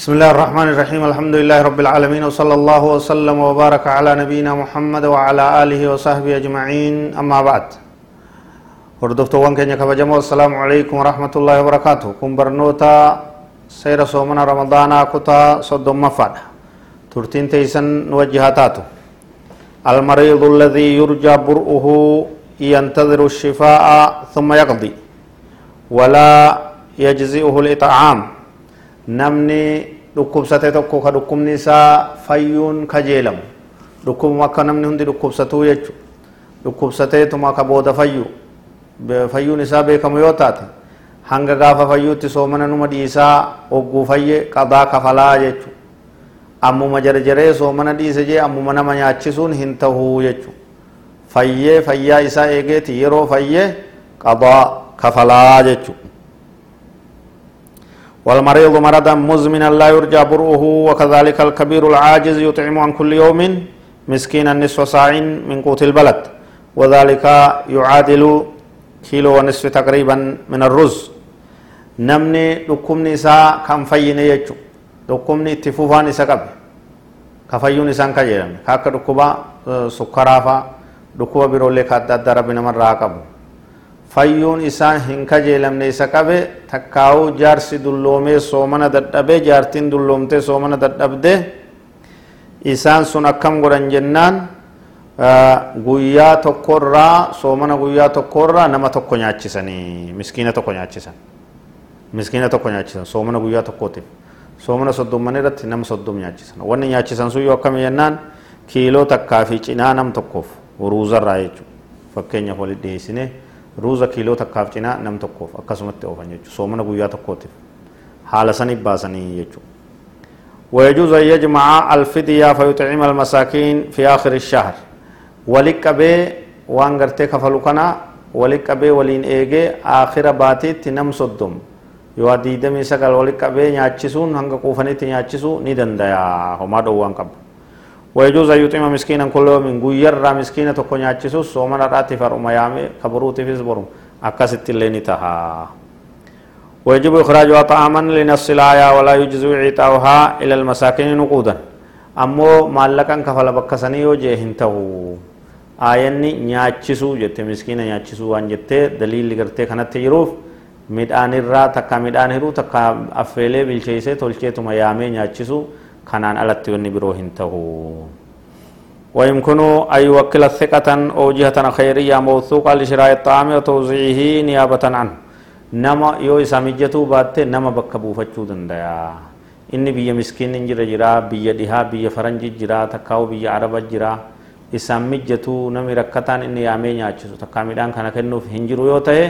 بسم الله الرحمن الرحيم الحمد لله رب العالمين وصلى الله وسلم وبارك على نبينا محمد وعلى آله وصحبه أجمعين أما بعد وردفت وان كان السلام عليكم ورحمة الله وبركاته كم برنوتا سير صومنا رمضان كتا صد مفاد ترتين تيسن وجهاتاتو المريض الذي يرجى برؤه ينتظر الشفاء ثم يقضي ولا يجزئه الإطعام نمني dhukkubsate tokko ka dhukkubni isaa fayyuun kajeelamu dhukkubuma akka namni hundi dhukkubsatuu jechu dhukkubsateetuma ka booda fayyu fayyuun isaa beekamu yoo taate hanga gaafa fayyuutti soomana numa dhiisaa ogguu fayye qadaa kafalaa jechu ammuma jarjaree soomana dhiise jee ammuma nama nyaachisuun hin tahuu jechu fayyee fayyaa isaa eegeeti yeroo fayyee qadaa kafalaa jechu والمريض مرضا مزمنا لا يرجى برؤه وكذلك الكبير العاجز يطعم عن كل يوم مسكينا نصف صاع من قوت البلد وذلك يعادل كيلو ونصف تقريبا من الرز. نمني لكمني سا كم فيني يجو لكمني اتفوفان إسا قبل كفيون إسان كجيرم كاك لكبا سكرافا لكبا برولي كادد ربنا من راقبو fayyuun isaa hin kajeelamne isa qabe takkaa'uu jaarsi dulloomee soomana dadhabee jaartiin dulloomtee soomana dadhabde isaan sun akkam godhan jennaan guyyaa tokkorraa soomana guyyaa tokkorraa nama tokko nyaachisanii miskiina tokko nyaachisan miskiina tokko nyaachisan soomana guyyaa tokkootiif soomana soddomman irratti nama soddom nyaachisan wanni nyaachisan sun yoo akkami jennaan kiiloo takkaa fi cinaa nam tokkoof ruuzarraa jechuudha fakkeenyaaf walitti dhiyeessinee ruuza kiiloo takkaaf cinaa nam tokkoof akkasumatti oofan jechuudha soomana guyyaa tokkootiif haala saniif baasanii jechuudha. ويجوز أن يجمع الفدية فيطعم المساكين في آخر الشهر ولك به وان غرتي كفلو كنا ولك به ولين ايجي آخر باتي تنم صدوم yoo diidamii sagal walitti qabee nyaachisuun hanga quufanitti nyaachisuu ni danda'a homaa dhoowwaan qabu ويجوز أن يطعم مسكينا كل يوم غير مسكينة تكون يعجسو سومنا راتي فرما يامي كبروتي في زبرم أكست اللين تها. ويجب إخراجها طعاما لنص الآية ولا يجزو عطاؤها إلى المساكين نقودا. أمو مالكا كفل بكسني وجه انتهو aayanni nyaachisuu jette miskiina nyaachisuu waan jettee daliilli gartee kanatti jiruuf midhaanirraa takka midhaan hiruu takka affeelee bilcheessee tolcheetuma yaamee nyaachisuu kanaan alatti wanni biroo hin tahu ويمكن أن يوكل ثقة أو جهة خيرية موثوقة لشراء الطعام وتوزيعه نيابة عنه نما يو إسامجتو بات نما بكبو فتشو دندايا إني بيا مسكين جرا جرا بيا دها بيا فرنج جرا تكاو بيا عرب جرا isaan mijjatu nami rakkataan inni yaamee nyaachisu takkaa midhaan kana kennuuf hin jiru yoo ta'e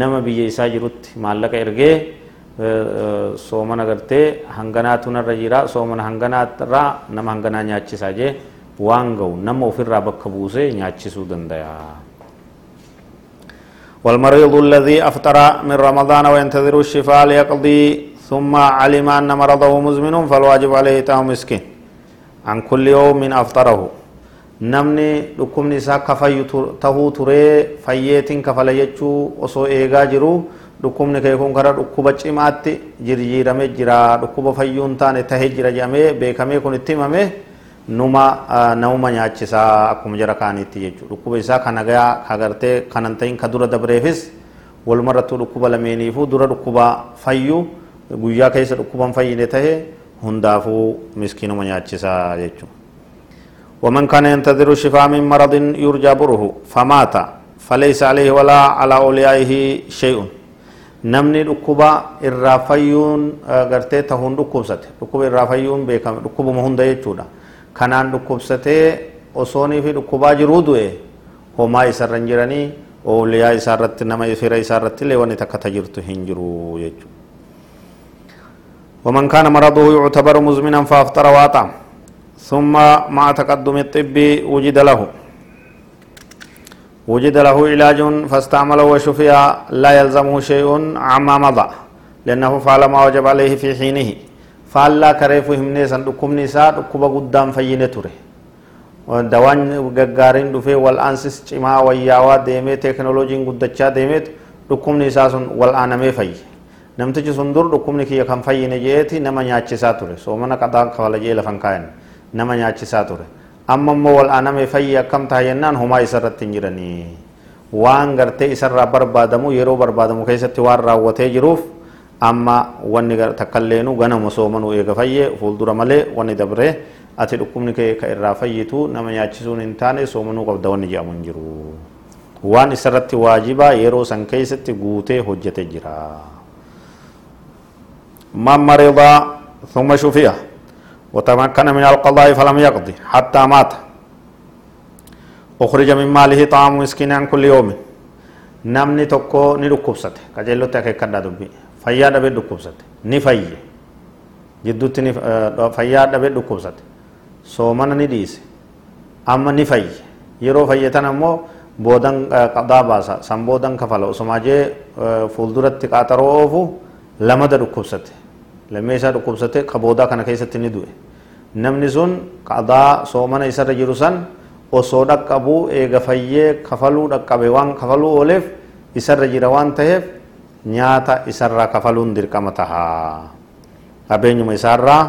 nama biyya isaa jirutti maallaqa ergee soomana gartee hanganaatu narra jira soomana hanganaatirraa nama hanganaa nyaachisaa jee waan ga'u nama ofirraa bakka buusee nyaachisuu danda'a. والمريض الذي أفطر من رمضان وينتظر الشفاء ليقضي ثم علم أن مرضه مزمن فالواجب عليه إطعام مسكين عن كل يوم من أفطره namni dhukkubni isaa kafayyu tahuu turee fayyeetiin kafala jechuu osoo eegaa jiru dhukkubni kee kun karaa dhukkuba cimaatti jirjiirame jira dhukkuba fayyuun taane tahee jira jedhamee beekamee kun itti himame numa namuma nyaachisaa akkuma jara kaaniitti jechuudha dhukkuba isaa kan nagaa kagartee kanan ta'in ka dura dabreefis walumarrattuu dhukkuba lameeniifuu dura dhukkuba fayyu guyyaa keessa dhukkuban fayyine tahe hundaafuu miskiinuma nyaachisaa jechuudha. ومن كان ينتظر الشفاء من مرض يرجى بره فمات فليس عليه ولا على أوليائه شيء namni dhukkuba irraa fayyuun gartee tahuun dhukkubsate dhukkuba irraa fayyuun beekame dhukkubuma hunda jechuudha kanaan dhukkubsatee osoonii fi dhukkubaa jiruu du'e homaa isarra hin jiranii ooliyaa isaarratti nama fira isaarratti illee wanni takka ta jirtu hin jiru jechuudha ومن كان مرضه يعتبر مزمنا فافطر واطعم ثم مع تقدم الطب وجد له وجد له علاج فاستعمله وشفي لا يلزمه شيء عما مضى لأنه فعل ما وجب عليه في حينه فعلا كريف همني سندكم نساء دكوبا قدام فيني تره wal'aansis cimaa wayyaawaa deemee teeknooloojiin guddachaa deemeet dhukkubni isaa sun wal'aanamee fayye namtichi sun dur dhukkubni kiyya kan fayyine jeeti nama nyaachisaa ture soomana qadaa kafala jee lafan kaayan nama nyaachisaa ture amma immoo wal aaname fayyi akkam taha jennaan homaa isarratti hin jiranii waan gartee isarraa barbaadamu yeroo barbaadamu keessatti waan raawwatee jiruuf amma wanni takkalleenu ganama soomanuu eega fayye fuuldura malee wanni dabree ati dhukkubni kee ka irraa fayyitu nama nyaachisuun hin taane soomanuu qabda wanni jedhamu hin jiru waan isarratti waajibaa yeroo san keessatti guutee hojjete jira من مرض ثم شفي وتمكن من القضاء فلم يقضي حتى مات أخرج من ماله طعام مسكين عن كل يوم namni tokko ni dhukkubsate qajeellotti akeekkadhaa dubbii fayyaa dhabee dhukkubsate ni fayye jidduutti ni fayyaa dhabee dhukkubsate soomana ni dhiise amma ni fayye yeroo fayyetan ammoo boodan qadaa baasa san boodan kafala osumaa jee fuulduratti qaaxaroo oofu lamada dhukkubsate lammeessaa dhukkubsate ka boodaa kana keessatti ni du'e namni sun qadaa soomana isarra jiru san osoo dhaqqabuu eega fayyee kafaluu dhaqqabe waan kafaluu ooleef isarra jira waan ta'eef nyaata isarraa kafaluun dirqama tahaa qabeenyuma isaarraa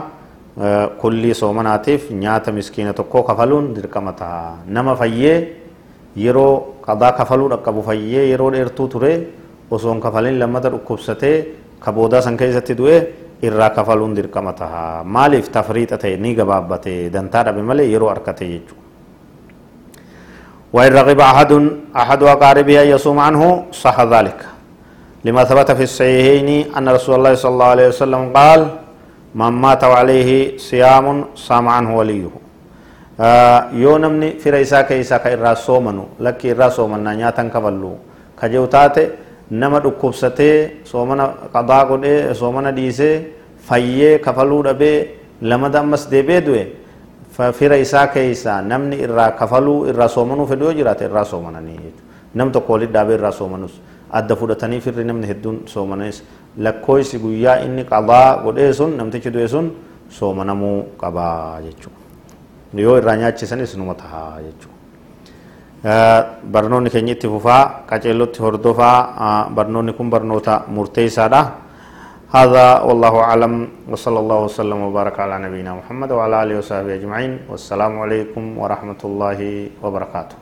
kullii soomanaatiif nyaata miskiina tokkoo kafaluun dirqama tahaa nama fayyee yeroo qadaa kafaluu dhaqqabu fayyee yeroo dheertuu ture osoon kafalin lammata dhukkubsatee ka boodaa san keessatti du'e irraa kafaluun dirqama tahaa maaliif tafriixa ta'e ni gabaabbate dantaa dhabe malee yeroo harkate jechuudha. وإن رغب أحد أحد أقاربه أن يصوم عنه صح ذلك لما ثبت في الصحيحين أن رسول الله صلى الله عليه وسلم قال من مات وعليه صيام صام عنه yoo namni fira isaa keessaa ka irraa soomanu lakki irraa soomannaa nyaatan kafallu ka jiru taate nama dhukkubsatee soomana qadaa godhee soomana dhiisee fayyee kafaluu dhabee lamada ammas deebee du'e fira isaa keessaa namni irraa kafaluu irraa soomanuu fedhu yoo jiraate irraa soomananii nam tokko walitti dhaabee irraa soomanus. Adda fudhatanii firri namni hedduun soomanis lakkooysi guyyaa inni qadaa godhee sun namtichi du'e sun soomanamuu qabaa jechuudha yoo irraa nyaachisanis numa tahaa jechuudha. Barnoonni keenya itti fufaa qaceellotti hordofaa barnoonni kun barnoota murteessaadha هذا والله أعلم وصلى الله وسلم وبارك على نبينا محمد وعلى آله وصحبه أجمعين والسلام عليكم ورحمة الله وبركاته